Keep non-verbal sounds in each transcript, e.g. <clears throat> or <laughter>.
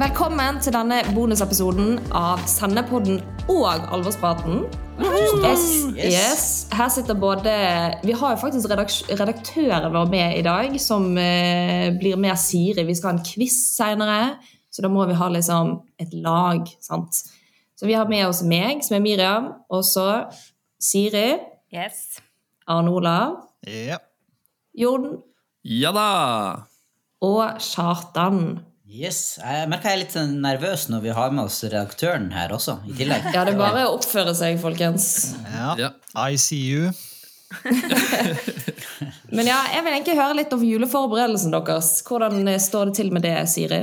Velkommen til denne bonusepisoden av Sendepodden og Alvorspraten. Yes, yes. Her sitter både Vi har jo faktisk redaktøren vår med i dag, som eh, blir med Siri. Vi skal ha en quiz seinere, så da må vi ha liksom et lag. sant? Så vi har med oss meg, som er Miriam, og så Siri, Yes. Arne Olav, Ja. Jorden. Ja da! og Kjartan. Yes, Jeg merker jeg er litt sånn nervøs når vi har med oss redaktøren her også, i tillegg. Ja, det er bare å oppføre seg, folkens. ja. Ja. I see you. <laughs> Men ja, jeg vil egentlig høre litt om juleforberedelsen deres. Hvordan står det til med det, Siri?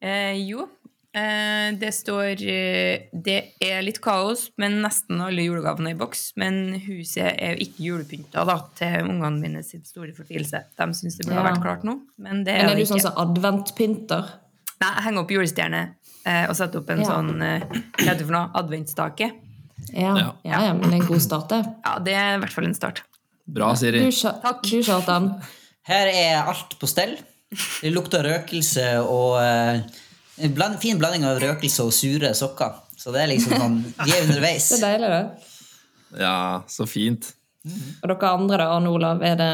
Eh, jo, det står eh, Det er litt kaos, men nesten alle julegavene er i boks. Men huset er jo ikke julepynta, da, til ungene mine sin store fortvilelse. De syns det burde ha Ja. vært klart nå, men det Men er er det du sånn som adventpynter? Nei, jeg henger opp julestjerne eh, og setter opp en Ja. sånn eh, Hva heter det for noe? Adventstake. Ja. Ja. ja, ja, men det er en god start, det. Ja, det er i hvert fall en start. Bra, Du, Siri. Du Kjartan. Her er alt på stell. Det lukter røkelse og eh, bland, fin blanding av røkelse og sure sokker. Så det er liksom sånn Vi er underveis. <laughs> Det er deilig, det. Ja, så fint. Og dere andre, da, Arne Olav, er det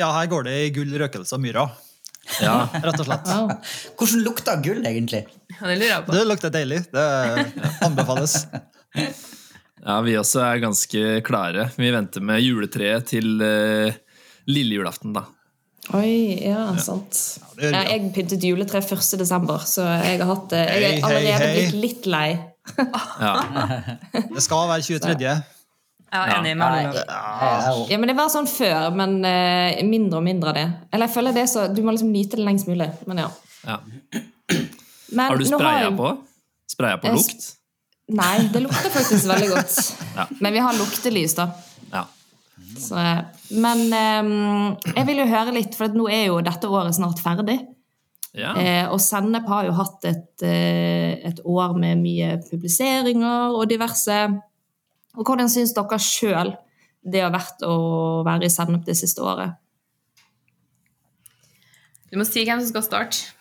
Ja, her går det i gull, røkelse og myra. Ja. <laughs> Rett og slett. Wow. Hvordan lukter gull, egentlig? Ja, det lurer jeg på. Det lukter deilig. Det anbefales. ja, vi også er ganske klare. Vi venter med juletreet til uh, lille julaften, da. Oi, ja, sant. Ja, ja. jeg pyntet juletre 1. desember, så jeg har hatt det. Jeg er allerede hei. blitt litt lei. <laughs> Det skal være 23. Jeg er enig med jeg- Ja, men Det var sånn før, men eh, mindre og mindre av det. Eller jeg føler det så, Du må liksom nyte det lengst mulig. Men ja. ja. Men Har du spraya jeg- på? Spraya på lukt? Nei, det lukter faktisk veldig godt. <laughs> Ja. Men vi har luktelys, da. Så, men eh, jeg vil jo høre litt, for at nå er jo dette året snart ferdig. ja. Eh, og Sennep har jo hatt et, eh, et år med mye publiseringer og diverse. Og hvordan syns dere sjøl det har vært å være i Sennep det siste året? Du må si hvem som skal starte.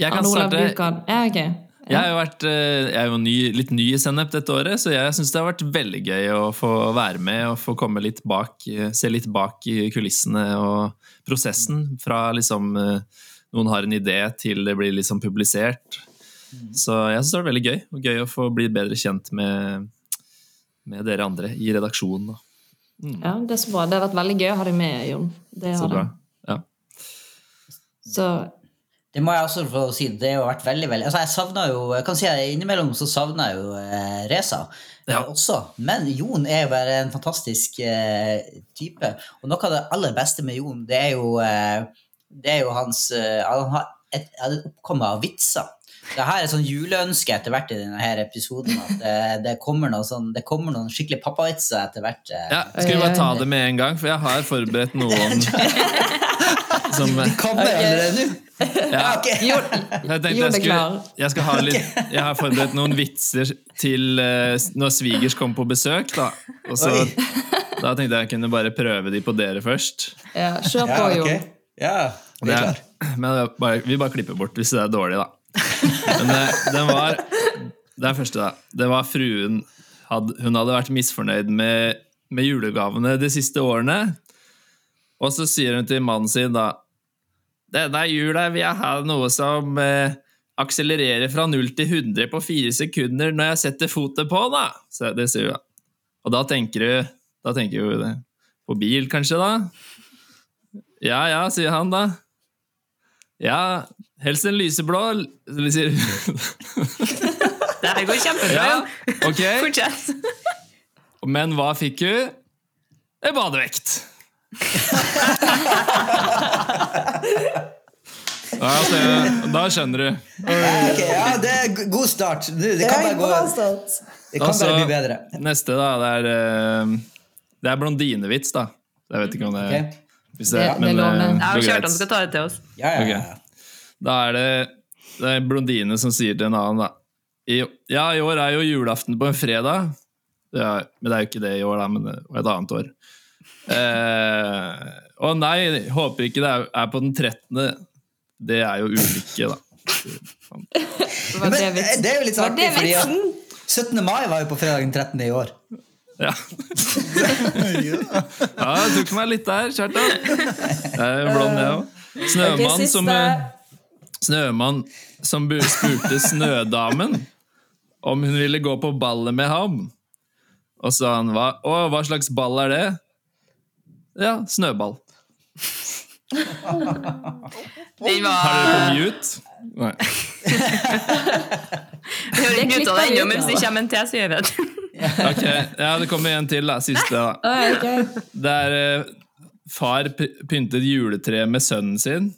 Jeg kan starte. Ja, ok. Jeg er jo, vært, eh, jeg er jo ny, litt ny i Sennep dette året, så jeg syns det har vært veldig gøy å få være med og få komme litt bak, eh, se litt bak i kulissene og prosessen. Fra liksom eh, noen har en idé til det blir liksom publisert. Så jeg syns det har vært veldig gøy. Og gøy å få bli bedre kjent med, med dere andre i redaksjonen. Mm. Ja, det er så bra. Det har vært veldig gøy å ha deg med, Jon. Det Så bra. det. Ja. Så Det må jeg også få si. Det har vært veldig, veldig altså Jeg savner jo jeg kan si at Innimellom så savner jeg jo eh, Reza Ja. eh, også. Men Jon er jo bare en fantastisk eh, type. Og noe av det aller beste med Jon, det er jo, eh, det er jo hans eh, Han har et, et oppkomme av vitser. Det her er sånn juleønske etter hvert i denne her episoden. At det, det, kommer noen sånn, det kommer noen skikkelig pappavitser etter hvert. eh. ja, Skal vi bare ta det med en gang, for jeg har forberedt noen <laughs> <laughs> som Kommer allerede nå? ja, Ok. Jon, Jeg tenkte er jeg, skulle, klar. jeg, skal ha litt, jeg har forberedt noen vitser til eh, når svigers kommer på besøk. Da. Og så, da tenkte jeg jeg kunne bare prøve de på dere først. ja, kjør på, Ja, Jon. Ja, vi er klar. det bare, vi bare klipper bort hvis det er dårlig, da. Men det, den var Det er første, da. Det var fruen hadde, Hun hadde vært misfornøyd med, med julegavene de siste årene. Og så sier hun til mannen sin da Denne jula vil jeg ha noe som eh, akselererer fra 0 til 100 på fire sekunder når jeg setter foten på, da. Så det sier hun. Og da tenker du Da tenker du det. på bil, kanskje, da? Ja ja, sier han da. Ja, helst en lyseblå, sier. <laughs> Det her går kjempebra. Ja, ok. Fortsett. Men hva fikk hun? En badevekt. Ja, så, da skjønner du. Okay, ja, det er god start. Det kan bare gå Det kan Altså, bare bli bedre. Neste, da, det er eh, Det er blondinevits, da. Jeg vet ikke om det okay. hvis det, Det- det men, eh, Jeg det kjørt går Kjartan skal ta det til oss. Ja, ja, ja. Ok. Da er det, det er en blondine som sier til en annen, da. I, ja, i år er jo julaften på en fredag. Ja, men det er jo ikke det i år, da, men det var et annet år. Eh, å nei, håper ikke det er, er på den 13. Det er jo ulykke, da. Var Men det det, er jo litt artig, fordi at 17. mai var jo på fredag den 13. i år. Ja. ja, jeg tok meg litt der, Kjartan. Jeg er blond, jeg òg. Snømann som. Snømann som spurte Snødamen om hun ville gå på ballet med ham. Og sa han hva, å, hva slags ball er det? Ja, snøball. Den var Har dere på mute? Nei. <laughs> Vi har Det ikke muta det ennå, men hvis det kommer en til, så gjør vi det. <laughs> Ok, ja, det kommer en til, da. Siste, da. Der eh, far pyntet juletre med sønnen sin.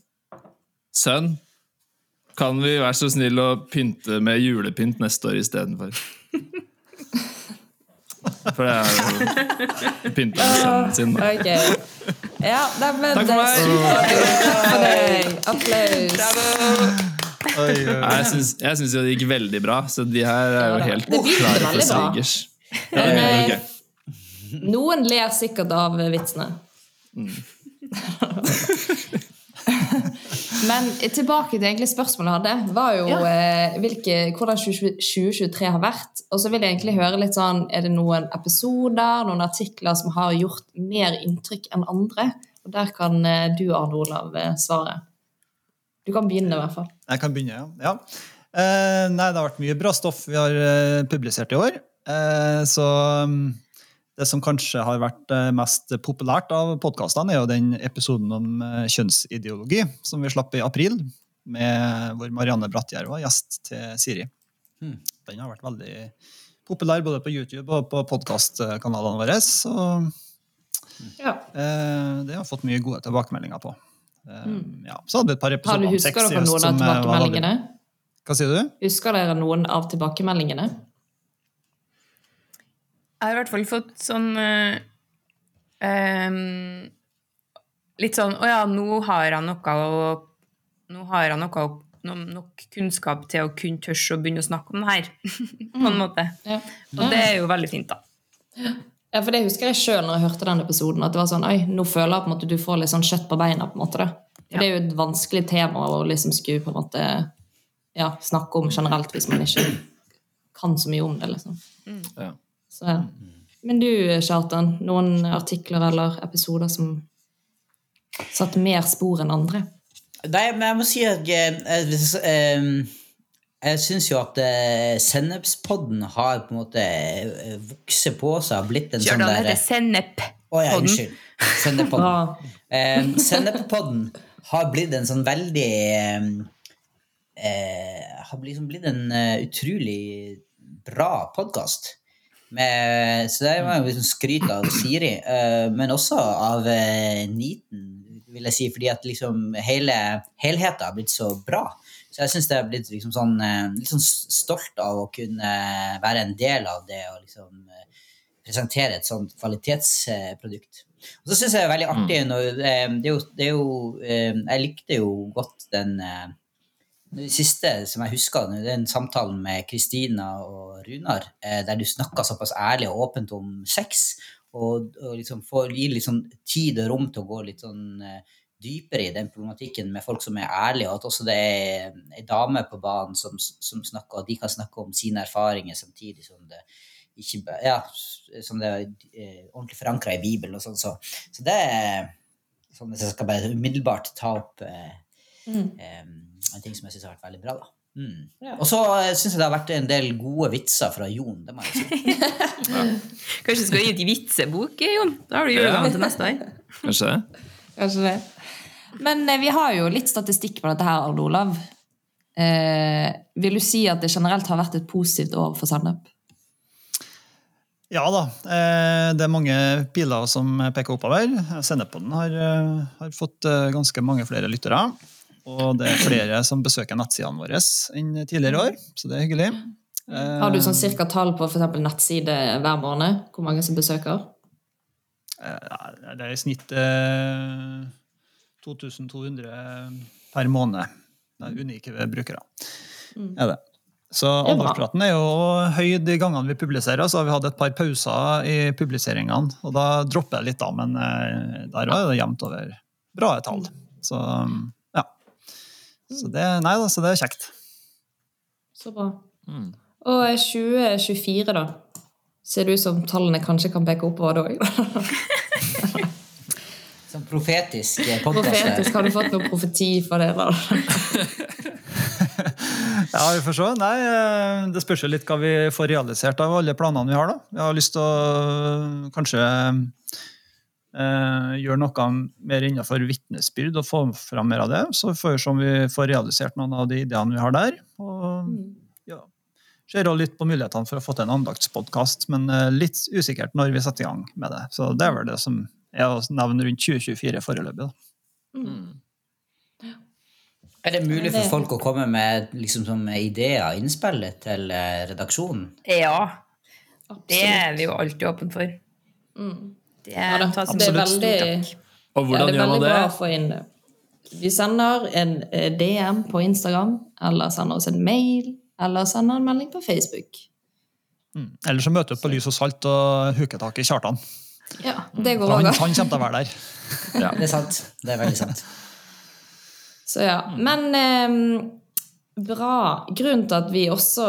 Sønn, kan vi være så snill å pynte med julepynt neste år istedenfor? <laughs> For det er jo pynta med sønnen sin. Okay. Ja, nei, men Takk for det er meg. Takk for deg. Applaus. Jeg syns, jeg syns jo det gikk veldig bra, så de her er jo helt klare for svigers. Ja, okay. Noen ler sikkert av vitsene. <laughs> Men tilbake til egentlig spørsmålet jeg hadde, var jo Ja. eh, hvilke, hvordan 2023 har vært. Og så vil jeg egentlig høre litt sånn Er det noen episoder, noen artikler som har gjort mer inntrykk enn andre? Og der kan du, Arne Olav, svare. Du kan begynne, i hvert fall. Jeg kan begynne, ja. ja. Eh, nei, det har vært mye bra stoff vi har publisert i år. Eh, så det som kanskje har vært eh, mest populært av podkastene, er jo den episoden om eh, kjønnsideologi som vi slapp i april, med hvor Marianne Brattgjerd var gjest til Siri. Hmm. Den har vært veldig populær både på YouTube og på podkastkanalene våre. Så Ja. eh, det har fått mye gode tilbakemeldinger på. Eh, ja. Så hadde vi et par episoder om Husker sex i dere noen av tilbakemeldingene? Hva sier du? Husker dere noen av tilbakemeldingene? Jeg har i hvert fall fått sånn eh, ehm, Litt sånn Å ja, nå har jeg noe å Nå har jeg noe, å- no- nok kunnskap til å kunne tørre å begynne å snakke om det her. <laughs> på en måte. Ja. Og det er jo veldig fint, da. Ja, for det husker jeg sjøl når jeg hørte den episoden. At det var sånn, oi, nå føler jeg på en måte du får litt sånn kjøtt på beina. på en måte da. For Det er jo et vanskelig tema å liksom skulle på en måte ja, snakke om generelt hvis man ikke kan så mye om det. liksom. Ja. Så, ja. Men du, Kjartan, noen artikler eller episoder som satte mer spor enn andre? Nei, men jeg må si at jeg, jeg, jeg, jeg syns jo at eh, Sennepspodden har på en måte eh, vokst på seg og blitt en sånn Kjørdan der heter Sennep. Å ja, unnskyld. Sennepodden. Bra. Eh, Sennepodden har blitt en sånn veldig eh, eh, Har liksom blitt en uh, utrolig bra podkast. Så det var jo liksom skryt av Siri, eh, men også av eh, Niten, vil jeg si, fordi at liksom hele helheten har blitt så bra. Så jeg syns det har blitt liksom sånn, eh, litt sånn stolt av å kunne være en del av det og liksom presentere et sånt kvalitetsprodukt. Og så syns jeg det er veldig artig når eh, det er jo, det er jo Jeg likte jo godt den det siste som jeg husker, det er den samtalen med Kristina og Runar, eh, der du snakka såpass ærlig og åpent om sex, og, og liksom får, gir litt sånn tid og rom til å gå litt sånn eh, dypere i den problematikken med folk som er ærlige, og at også det er ei dame på banen som, som snakker, og de kan snakke om sine erfaringer samtidig som det ikke ja, som det er eh, ordentlig forankra i Bibelen og sånn. Så, så det er sånn at jeg skal bare umiddelbart ta opp eh, eh, en ting som jeg syns har vært veldig bra. da. Mm. Ja. Og så uh, syns jeg det har vært en del gode vitser fra Jon. det må jeg si. <laughs> Kanskje du skal gi ut i vitsebok, Jon? Da har du julegaven til neste år. <laughs> Kanskje det? Kanskje det. Men eh, vi har jo litt statistikk på dette her, Arne Olav. Eh, vil du si at det generelt har vært et positivt år for Sennep? Ja da, eh, det er mange piler som peker oppover. Sennepodden har, eh, har fått eh, ganske mange flere lyttere. Og det er flere som besøker nettsidene våre enn tidligere år, så det er hyggelig. Eh, Har du sånn cirka tall på eksempel nettside hver måned? Hvor mange som besøker? eh, Det er i snitt eh, 2200 per måned. Det er unike brukere. Er det. Så alvorspraten er jo høy de gangene vi publiserer. Så har vi hatt et par pauser i publiseringene, og da dropper jeg litt, da. Men eh, der var det jevnt over bra tall. Så ja. Så det, nei, da, så det er kjekt. Så bra. Mm. Og 2024, da? Ser det ut som tallene kanskje kan peke oppover da òg? <laughs> Sånn profetisk podkast. Profetisk, har du fått noen profeti for det? da? <laughs> Ja, vi får se. Nei, eh, det spørs jo litt hva vi får realisert av alle planene vi har. da. Vi har lyst til å øh, kanskje eh, gjøre noe mer innenfor vitnesbyrd og få fram mer av det. Så får vi se om vi får realisert noen av de ideene vi har der. Og ja, ser også litt på mulighetene for å få til en andaktspodkast, men eh, litt usikkert når vi setter i gang med det. Så det er vel det som er å nevne rundt 2024 foreløpig. da. Er det mulig for folk å komme med liksom, ideer og innspill til eh, redaksjonen? Ja, det er vi jo alltid åpne for. Det Ja det, tas det er veldig, og hvordan ja, det er gjør man det? bra å få inn det. Vi sender en eh, DM på Instagram, eller sender oss en mail, eller sender en melding på Facebook. Mm. Eller så møter vi på lys og salt og huker tak i Kjartan. Ja, det går han, han kommer til å være der. <laughs> Ja. Det er sant. Det er veldig sant. Så ja. Men eh, bra. Grunnen til at vi også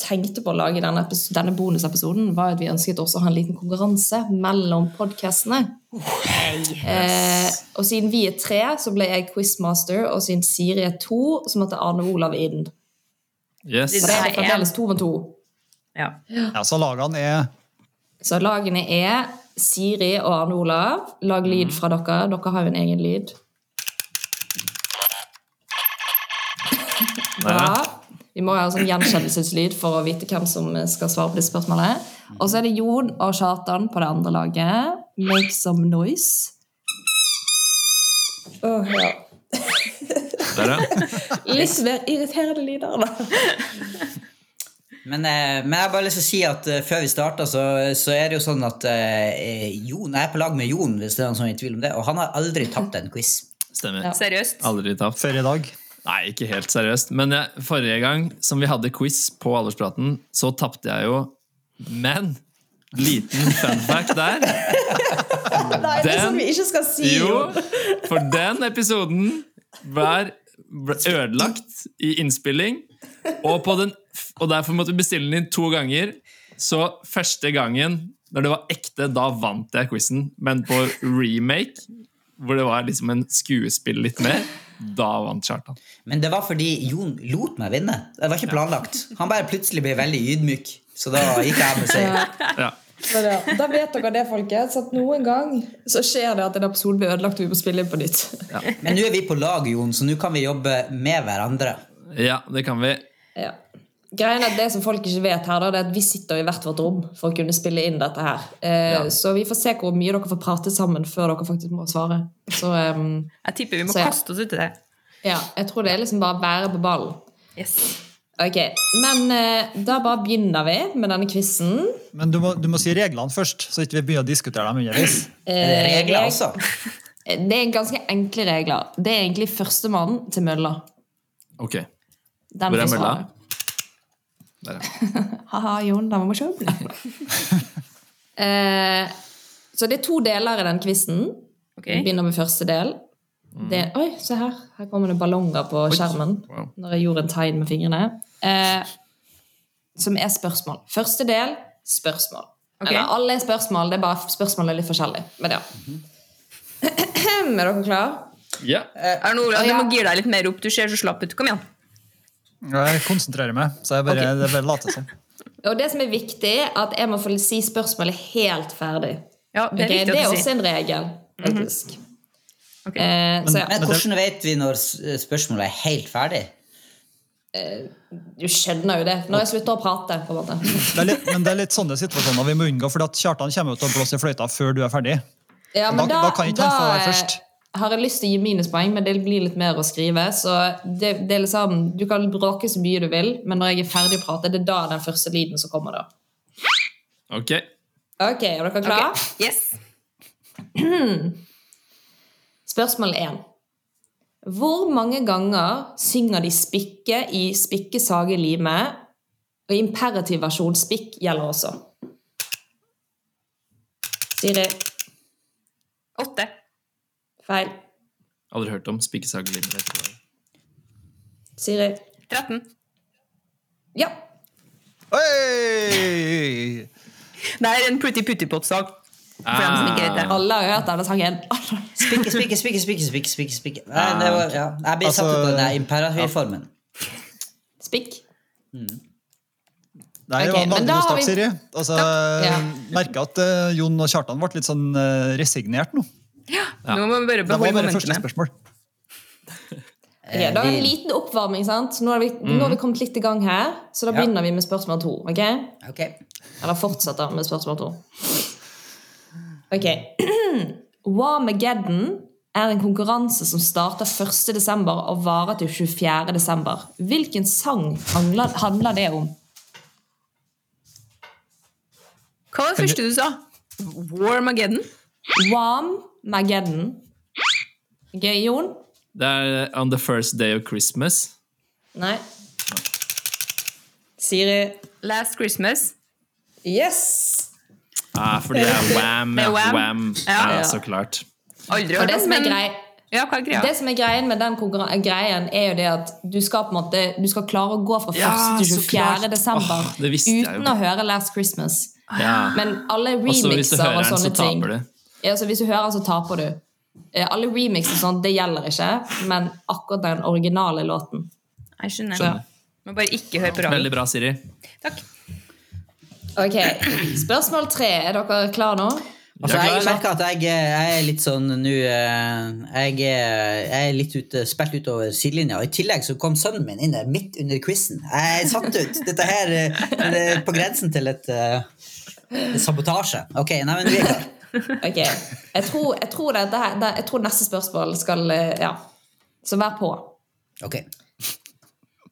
tenkte på å lage denne, denne bonusepisoden, var at vi ønsket også å ha en liten konkurranse mellom podkastene. Eh, og siden vi er tre, så ble jeg quizmaster, og siden Siri er to, så måtte Arne Olav inn. Yes. Så det er fremdeles to mot to. Ja. Ja, så lagene er Så lagene er Siri og Arne Olav. Lag lyd fra dere. Dere har jo en egen lyd. Bra. Vi må ha en sånn gjenkjennelseslyd for å vite hvem som skal svare på disse spørsmålene. Og så er det Jon og Kjartan på det andre laget. Make some noise. Oh, ja. Der, ja. Litt mer irriterende lyder, da. Men, eh, men jeg har bare lyst til å si at eh, før vi starter, så, så er det jo sånn at eh, Jon, jeg er på lag med Jon, hvis det er noen som er i tvil om det, og han har aldri tapt en quiz. Stemmer. Seriøst? Aldri tapt. før i dag. Nei, ikke helt seriøst. Men jeg, forrige gang som vi hadde quiz på Alderspraten, så tapte jeg jo. Men liten fun fact der. Nei, <laughs> det sånn vi ikke skal si. Jo, for den episoden var, ødelagt i innspilling. Og, på den, og derfor måtte vi bestille den inn to ganger. Så første gangen, når det var ekte, da vant jeg quizen. Men på remake, hvor det var liksom en skuespill litt mer, da vant Kjartan. Men det var fordi Jon lot meg vinne. Det var ikke planlagt. Han bare plutselig ble veldig ydmyk, så da gikk jeg med seier. <laughs> Ja. Ja, da vet dere det, folkens, at noen gang så skjer det at en episode blir ødelagt og vi må spille inn på nytt. Men nå er vi på lag, Jon, så nå kan vi jobbe med hverandre. ja, det kan vi. Ja. Greien er at Det som folk ikke vet, her, da, det er at vi sitter i hvert vårt rom for å kunne spille inn dette. her. Eh, Ja. Så vi får se hvor mye dere får prate sammen før dere faktisk må svare. Så um, Jeg tipper vi må Så ja. kaste oss uti det. ja, jeg tror det er liksom bare å være på ballen. Yes. Ok, Men eh, da bare begynner vi med denne quizen. Men du må, du må si reglene først, så ikke vi begynner å diskutere dem underveis. Er <laughs> Eh, regler også? Det er ganske enkle regler. Det er egentlig førstemann til mølla. Ok. Den Hvor er mølla? <laughs> Haha, Jon, da må vi <laughs> eh, Så det er to deler i den quizen. Okay. Vi begynner med første del. Det, oi, se her. Her kommer det ballonger på skjermen. Wow. Når jeg gjorde en tegn med fingrene. Eh, som er spørsmål. Første del spørsmål. Okay. Eller alle er spørsmål, det er bare spørsmålene er litt forskjellige. Men ja. <clears throat> er dere klare? ja. Arne Olav, du Ja. må gire deg litt mer opp. Du ser så slapp ut. Kom igjen. Jeg konsentrerer meg, så jeg bare, okay. det er bare later som. Og det som er viktig, er at jeg må få si spørsmålet helt ferdig. Ja, det er okay? det er også si. en regel, faktisk. Ok. eh, så ja, Men hvordan vet vi når spørsmålet er helt ferdig? du skjønner jo det. Når jeg slutter å prate, på en måte. Det er litt, men det er litt sånne situasjoner vi må unngå, for at Kjartan kommer til å blåse i fløyta før du er ferdig. Ja, men Da- da, da kan ikke han få være eh, først. Har jeg lyst til å gi minuspoeng, men det blir litt mer å skrive. Så det, det er liksom, Du kan bråke så mye du vil, men når jeg er ferdig å prate, det er da den første lyden som kommer. da. Ok. Ok, Er dere klare? Okay. Yes. <clears throat> Spørsmål 1. Hvor mange ganger synger de spikke i spikke, sage, lime? Og imperativ versjon spikk gjelder også. Siri. Åtte. Feil. Aldri hørt om spikkesagelim. Siri. 13. Ja. Oi! Det er en Pretty ikke det. Alle har hørt denne sangen. <laughs> Spikke, spikke, spikke, spikke, spikke, spikke, spikke. Nei, det var, ja. Jeg satt Altså- ut på den der Ja. Spikk. Nei, det var en vanlig start, Siri. Altså, Ja. Merka at uh, Jon og Kjartan ble litt sånn uh, resignert nå. Nå må vi bare Det var bare første spørsmål. <laughs> Okay, da er det en liten oppvarming. sant? Nå har, vi, nå har vi kommet litt i gang her, så da Ja. begynner vi med spørsmål to. ok? okay. Eller fortsetter med spørsmål to. Ok. <clears throat> Wamageddon er en konkurranse som starter 1. desember og varer til 24. desember. Hvilken sang handler, handler det om? Hva var det første du sa? Warmageddon? Wamageddon. Gøy, Jon? Det er On the First Day of Christmas. Nei. Siri? Last Christmas? Yes! Ah, fordi det er Wham. Det er Wham. Wham. Ja. Ja, så klart. Aldri hørt om, som men Ja, hva er? Det som er greien med den greien, er jo det at du skal på en måte Du skal klare å gå fra 1. Ja, til så 24. desember jo. uten å høre Last Christmas. Ja. Men alle Og så hvis du remixer hører og så sånne ting taper du. Ja, så Hvis du hører, så taper du. Eh, Alle remixer og sånt, det gjelder ikke, men akkurat den originale låten. Jeg skjønner. Så. Må bare ikke høre på radioen. Veldig bra, Siri. Takk. Ok, Spørsmål tre. Er dere klare nå? Altså, Jeg er merker at jeg, jeg er litt sånn nå eh, jeg, jeg er litt ute, spilt utover sidelinja. I tillegg så kom sønnen min inn der midt under quizen. Jeg er satt ut. Dette her eh, er på grensen til et et sabotasje. Ok, nei, men vi er klare. Ok, Jeg tror, jeg tror, det, det, det- jeg tror neste spørsmål skal eh, Ja. Så vær på. Ok.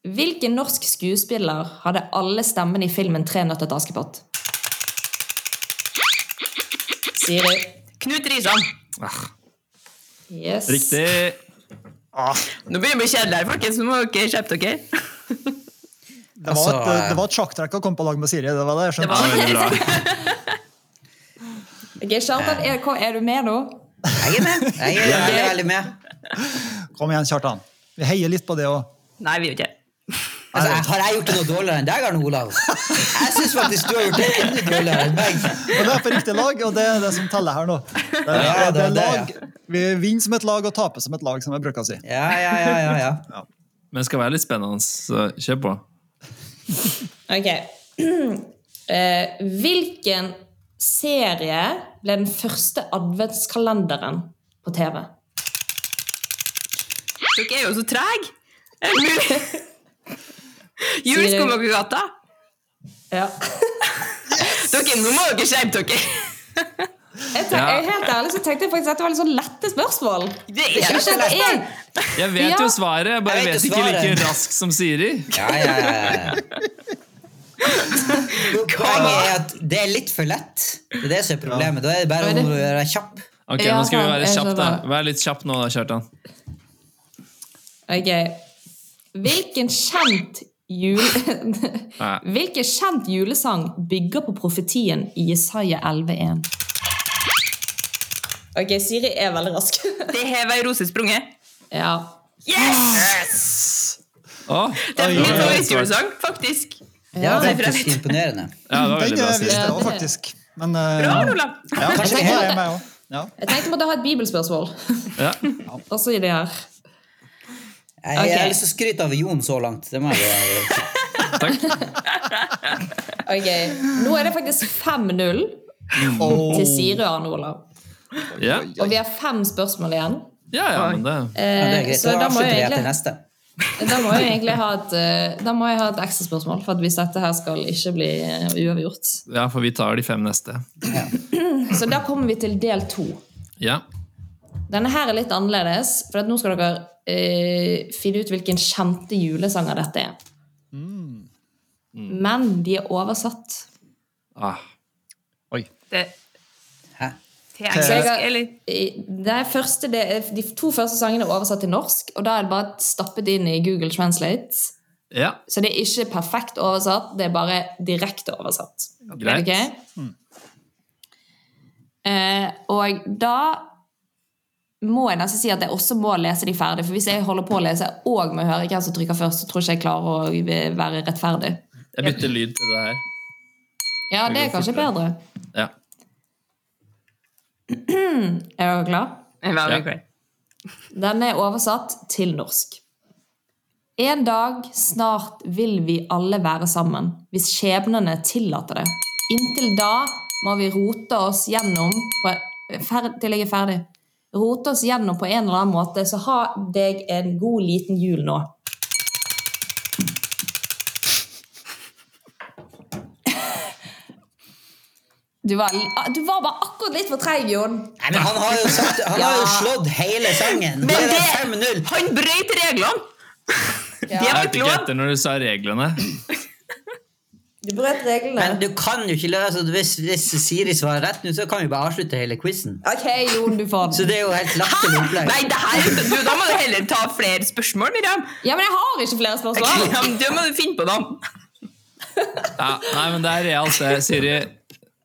Hvilken norsk skuespiller hadde alle stemmene i filmen 'Tre nøtter til Askepott'? Siri. Knut Risan. Yes. Riktig. Nå begynner vi å bli kjedelig her, folkens. Nå må dere skjerpe dere. Det var, Altså, et, det et sjakktrekk å komme på lag med Siri. Det var det jeg skjønte. Det var... <laughs> Kjartan, er, er du med nå? Jeg er med. Jeg er veldig, veldig med. Kom igjen, Kjartan. Vi heier litt på det òg. Nei, vi gjør ikke det. Altså, jeg- har jeg gjort det noe dårligere enn deg, Arne Olav? Jeg syns faktisk du har gjort det enda dårligere enn meg. Og det er på riktig lag, og det er det som teller her nå. Det er, Ja, det det er det, lag. Vi vinner som et lag og taper som et lag, som jeg bruker å si. Ja, ja, ja, ja, ja. Men det skal være litt spennende, så kjør på. Ok. Uh, <clears throat> hvilken serie ble den første adventskalenderen på TV? Dere er jo så trege! <laughs> Er det mulig? Juleskomakergata. Ja. <laughs> Dere, nå må dere skjerpe dere! Jeg, tenk, jeg, helt ærlig så tenkte jeg faktisk at det var litt sånn lette spørsmål. Det er skjønner jeg, Jeg vet Ja. jo svaret, jeg bare Jeg vet vet ikke ikke like raskt som Siri. ja, ja, ja, ja. <laughs> Poenget er at det er litt for lett. Det er det som er problemet. Da er det bare å være kjapp. Ok, nå skal vi være jeg kjapp da. Vær litt kjapp nå da, Kjartan. Ok. Hvilken kjent jule... <laughs> Hvilken kjent julesang bygger på profetien i Jesaja 11,1? Ok, Siri er veldig rask. <laughs> Det har ei rose sprunget. ja. Yes! Å, Det er min favorittjulesang, faktisk. Det det er faktisk imponerende. Ja, det var veldig bra, Den visste jeg òg, faktisk. Men eh, Bra, Ola! ja, Kanskje jeg er med. Ja. Jeg tenkte jeg måtte ha et bibelspørsmål. Ja. Også i det her. Jeg, jeg Ok. har lyst til å skryte av Jon så langt. Det må jeg gjøre. <laughs> Takk. Ok, Nå er det faktisk 5-0 til Siri og Arne Olav. Yeah. Og vi har fem spørsmål igjen. ja, ja men det ja, det er Eh, greit. så Da da må, avslutter jeg vi etter egentlig, neste. Da må jeg egentlig ha et eh, Da må jeg ha et ekstra spørsmål, for at hvis dette her skal ikke bli uavgjort. Ja, for vi tar de fem neste. <clears throat> Så da kommer vi til del to. Ja. Denne her er litt annerledes, for at nå skal dere eh, finne ut hvilken kjente julesanger dette er. Men de er oversatt. Ah. Oi. Det, Hæ? Til engelsk, eller? det er første, det, er- de to første sangene er oversatt til norsk, og da er det bare stappet inn i Google Translate. Ja, Så det er ikke perfekt oversatt, det er bare direkte oversatt. greit. Ok? Eh, og da må jeg nesten si at jeg også må lese de ferdig. For hvis jeg holder på å lese og må høre hvem som trykker først, så tror jeg ikke jeg klarer å være rettferdig. Jeg bytter lyd til det her. Ja, det er kanskje bedre. Ja. Er dere klare? Veldig Ja. Den er oversatt til norsk. En dag snart vil vi alle være sammen, hvis skjebnene tillater det. Inntil da må vi rote oss gjennom på fer, Til jeg er ferdig. Rote oss gjennom på en eller annen måte, så ha deg en god liten jul nå. Du var, du var bare akkurat litt for treig, Jon. Nei, men han har jo, sagt, han har jo slått hele sangen. Men Det det- 5-0. Han brøyt reglene! <laughs> Det Jeg hørte ikke etter når du sa reglene. Du brøt reglene. Men du kan jo ikke løse altså, hvis, hvis Siri svarer rett nå, så kan vi bare avslutte hele quizen. Ok, Jon, du får Så det er jo helt latterlig opplegg. Nei, det her, du, da må du heller ta flere spørsmål, Miriam. Ja, men jeg har ikke flere spørsmål. Ja, men Da må du finne på dem. Ja, nei, men det er realt, det, Siri.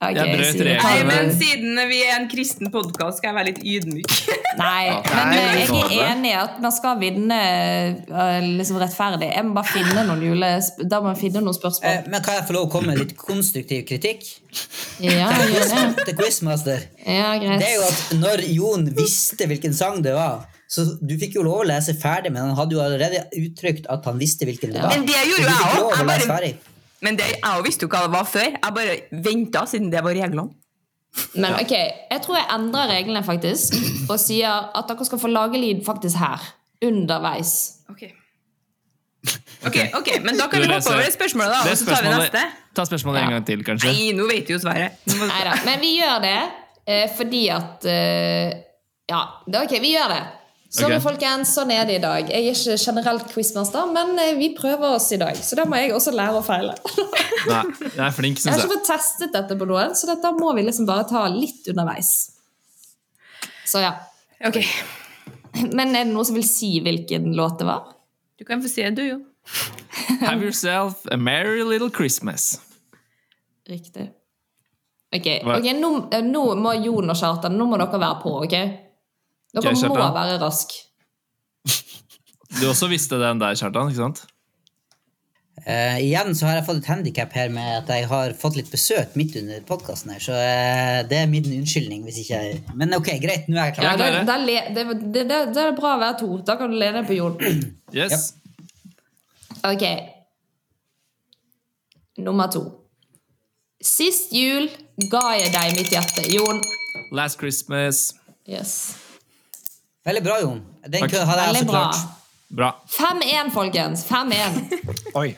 Ok, Jeg brøt. Nei, men Siden vi er en kristen podkast, skal jeg være litt ydmyk. <laughs> Nei, men eh, jeg er enig i at man skal vinne eh, liksom rettferdig. Jeg må bare finne noen jules... Da må jeg finne noen Eh, spørsmål. Men kan jeg få lov å komme med litt konstruktiv kritikk? Ja, gjør det. Til Quizmaster. Ja, greit. Det er jo at når Jon visste hvilken sang det var så Du fikk jo lov å lese ferdig, men han hadde jo allerede uttrykt at han visste hvilken det var. Men det gjorde du jeg fikk Men det, jeg visste jo hva det var før. Jeg bare venta siden det var reglene. Men ok, jeg tror jeg endrer reglene faktisk, og sier at dere skal få lage lyd faktisk her. Underveis. Ok, ok, <laughs> ok, Men da kan vi hoppe over det spørsmålet, da, Det og så tar vi neste. Ta spørsmålet en gang til, kanskje. Nei, nå vet vi jo svaret. Neida, men vi gjør det eh, fordi at eh, Ja, det ok, vi gjør det. Sorry, okay. folkens, sånn er det i dag. Jeg er ikke generelt quizmaster, men eh, vi prøver oss i dag. Så da må jeg også lære å feile. <laughs> Nei, jeg er flink, Jeg har ikke fått testet dette på noen, så dette må vi liksom bare ta litt underveis. Så ja. Ok, Men er det noen som vil si hvilken låt det var? Du kan få si det, du, jo. <laughs> Have yourself a merry little Christmas. Riktig. Ok, okay nå, eh, nå må Jon og Kjartan Nå må dere være på, ok? Dere okay, må være rask. <laughs> Du også visste den der, Kjartan? ikke sant? Uh, igjen så har jeg fått et handikap her med at jeg har fått litt besøk midt under podkasten her, så uh, det er min unnskyldning hvis ikke jeg Men ok, greit, nå er jeg Ja, klar. det, klare. det, er det, det, det, det er bra å være to. Da kan du lene på Jon. <clears throat> Yes. Ok. Nummer to. Sist jul ga jeg deg mitt hjerte. Jon. Last Christmas. Yes. Veldig bra, Jon. Den Takk. hadde jeg Veldig også bra. klart. Bra. 5-1, folkens. 5-1. <laughs> Oi.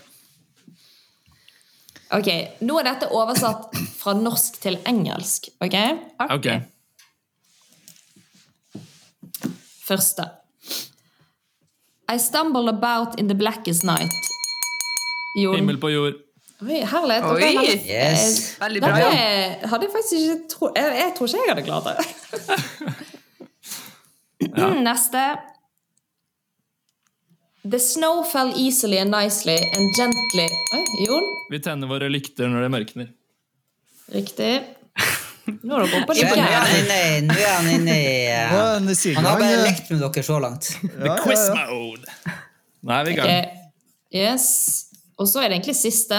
Ok, Nå er dette oversatt fra norsk til engelsk. ok? Ok. Første. I stumbled about in the blackest night. Jon. Himmel på jord. Oi, herlighet. Oi. er Yes. Veldig bra, Jon. hadde jeg faktisk ikke tro jeg, jeg tror ikke jeg hadde klart det. <laughs> <clears throat> Neste. The snow fell easily and nicely and gently Oi, Jon. Vi tenner våre lykter når det mørkner. Riktig. <laughs> Nå er er han inne i han inne i eh, Han har bare lekt med dere så langt. ja, ja, Quiz mode! Nå er vi i gang. Okay. Yes. Og så er det egentlig siste.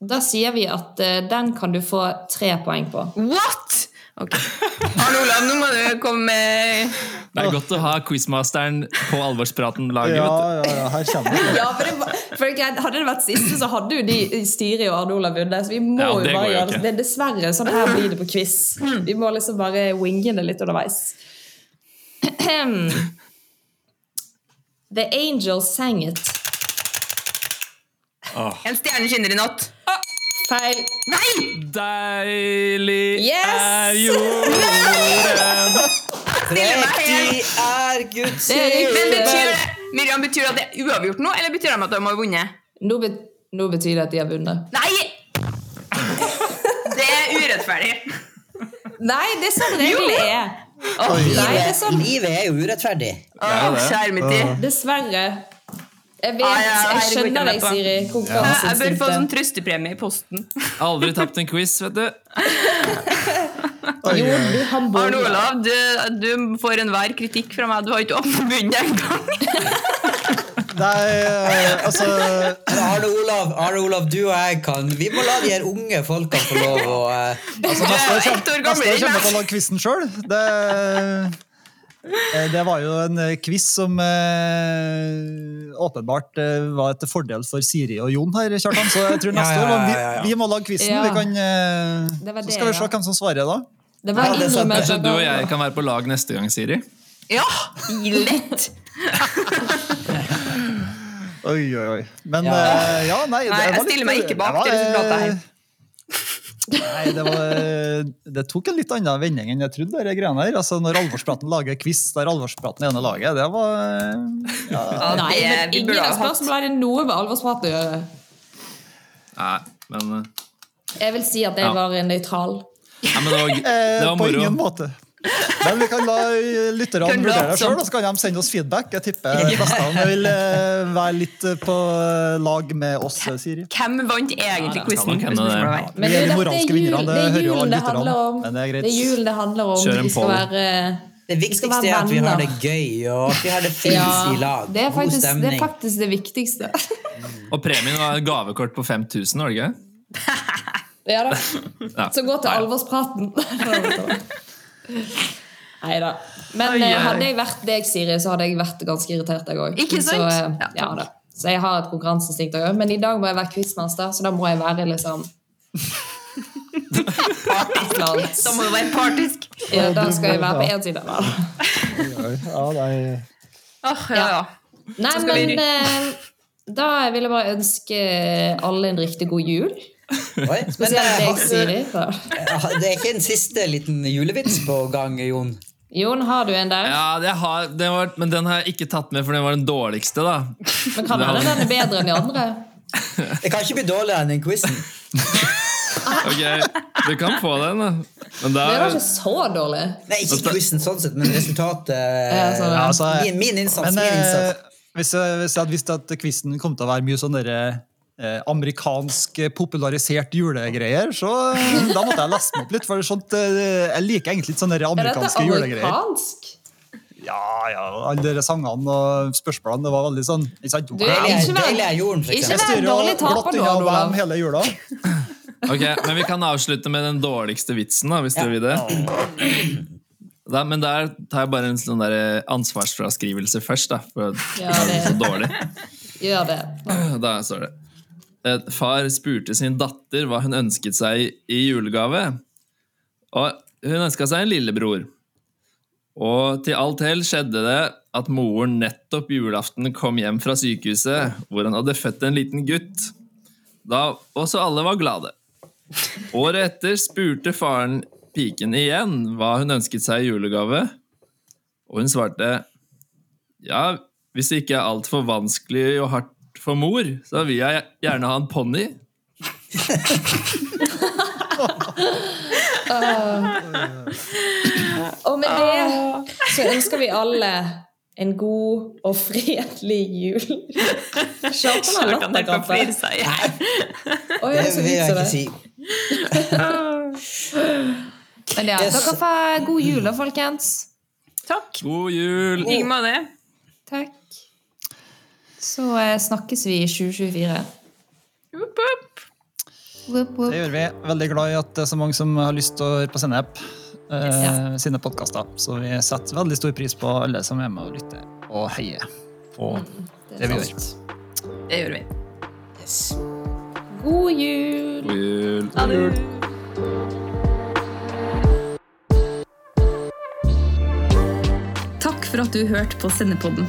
Da sier vi at uh, den kan du få tre poeng på. What?! Ok. <laughs> Arne Olav, nå må du komme med Det er godt å ha quizmasteren på alvorspraten-laget. Ja, ja, ja, her kommer det. Ja, for det, for det greit, Hadde det vært siste, så hadde jo de styret og Arne Olav vunnet. Så vi må Ja, jo bare gjøre det. Det er dessverre sånn her blir det på quiz. Vi må liksom bare winge det litt underveis. <clears throat> The Angel sang it. En stjerne skinner i natt. Feil. Nei! Deilig Yes! er jorden Riktig er Guds Det er. Men betyr det Miriam, betyr det at det er uavgjort nå, eller betyr det at de har vunnet? Nå, bet nå betyr det at de har vunnet. Nei! Det er urettferdig. Nei, det er sånn reglene er. Nei, det er Livet, sånn. livet er jo urettferdig. Åh, det. Kjære mitt tid. Dessverre. Jeg vet, Ah, ja, jeg skjønner deg, jeg Ja. Jeg bør få sånn trøstepremie i posten. Aldri tapt en quiz, vet du. <laughs> Jo, du Arne. Olav, du, du får enhver kritikk fra meg. Du har ikke åpnet munnen engang. <laughs> Nei, eh, altså Arne Olav, Arne Olav, du og jeg kan Vi må la de her unge folkene få lov å eh, Altså, Du neste år kommer gammel, neste år kommer jeg ikke? til å ta quizen sjøl. Det, eh, var jo en eh, quiz som eh, åpenbart eh, var til fordel for Siri og Jon her, Kjartan. Så jeg tror <laughs> neste Ja, ja, år vi, ja, ja, ja. vi må lage quizen. Ja. Vi kan, eh, Det så skal vi se ja. hvem som svarer da. Det det. Kanskje du og jeg kan være på lag neste gang, Siri? Ja, lett! <laughs> Oi, oi, oi. Men Ja. eh, ja, nei, det Nei, jeg stiller meg ikke bak det var, det resultatet her. Eh, <laughs> Nei, det, var, det tok en litt annen vending enn jeg trodde. Det greiene her. Altså, når Alvorspraten lager quiz der Alvorspraten er ene laget, det var ja, Ja, Nei, men ingen av spørsmålene hadde noe med Alvorspraten å gjøre. Nei, men, eh, Jeg vil si at jeg Ja. var nøytral. Nei, men det var, <laughs> det var moro. på ingen måte. Men vi kan la lytterne vurdere det sjøl, og så kan de sende oss feedback. Jeg tipper fleste vil eh, være litt eh, på lag med oss, Siri. Hvem vant egentlig Ja, det quizen? Spørsmålet det. Men Vi er de moralske er jul- vinnerne, det det er hører jo alle lytterne. Men det er greit. Det er julen det handler om. Kjør en Vi skal poll. være Det viktigste er at vi har det gøy, og at vi har det fint ja, i lag. det er, God faktisk, det er faktisk det viktigste. Og premien var gavekort på 5000, var det ikke? Ja da. Så gå til alvorspraten. <laughs> Nei da. Men Oi, oi, eh, hadde jeg vært deg, Siri, så hadde jeg vært ganske irritert, jeg òg. Ikke Så, eh, Ja, ja, så jeg har et konkurranseinstinkt òg. Men i dag må jeg være quizmaster, så da må jeg være liksom Partyklans. Da må du være partisk. Ja, da skal jeg være på én side. Da. Ja, nei. Oh, ja, ja. Nei, men vi eh, da vil jeg bare ønske alle en riktig god jul. Oi, men har- Det er ikke en siste liten julevits på gang, Jon? Jon, har du en der? Ja, det har, det var, men den har jeg ikke tatt med, for den var den dårligste. da. Men kan hende den er bedre enn de andre? Det kan ikke bli dårligere enn den quizen. <laughs> Ok, Du kan få den, da. Men da, Det var ikke så dårlig. Nei, ikke quizen sånn sett, men resultatet Ja, sånn, altså, min, min innsats. Men min eh, innsats. hvis, jeg, hvis jeg hadde visst at quizen kom til å være mye sånn derre amerikansk eh, popularisert julegreier, så eh, da måtte jeg lese meg opp litt. For sånt, eh, jeg liker egentlig litt sånne Er amerikanske julegreier. amerikansk? Ja, ja, alle dere sangene og spørsmålene, det var veldig sånn ikke sant? Du, Wow. ikke vær- Jeg dårlig taper nå, Olav. hele jula. <laughs> ok, Men vi kan avslutte med den dårligste vitsen, da, hvis dere vil det. Da, men der tar jeg bare en sånn der ansvarsfraskrivelse først, da. For Ja, det er så dårlig. Gjør det. Da står det Eh, Far spurte sin datter hva hun ønsket seg i julegave. Og hun ønska seg en lillebror. Og til alt hell skjedde det at moren nettopp julaften kom hjem fra sykehuset, hvor han hadde født en liten gutt. Da også alle var glade. Året etter spurte faren piken igjen hva hun ønsket seg i julegave, og hun svarte ja, hvis det ikke er altfor vanskelig og hardt for mor, så vil jeg gjerne ha en ponni. <laughs> Og med det så ønsker vi alle en god og fredelig jul. Kjartan har latt er på latterkrampe. flire seg. i Det det vil jeg ikke si. Men ja, Yes. dere får god jul da, folkens. Takk. God jul! I like måte. Takk. Så eh, snakkes vi i 2024. Woop, woop. Whoop, whoop. Det gjør vi. Veldig glad i at det er så mange som har lyst til å høre på Sennep yes, Ja. sine podkaster. Så vi setter veldig stor pris på alle som er med og lytter og heier på det vi gjør. Det gjør vi. Yes. God jul! God jul. Ha det. Takk for at du hørte på Sennepodden.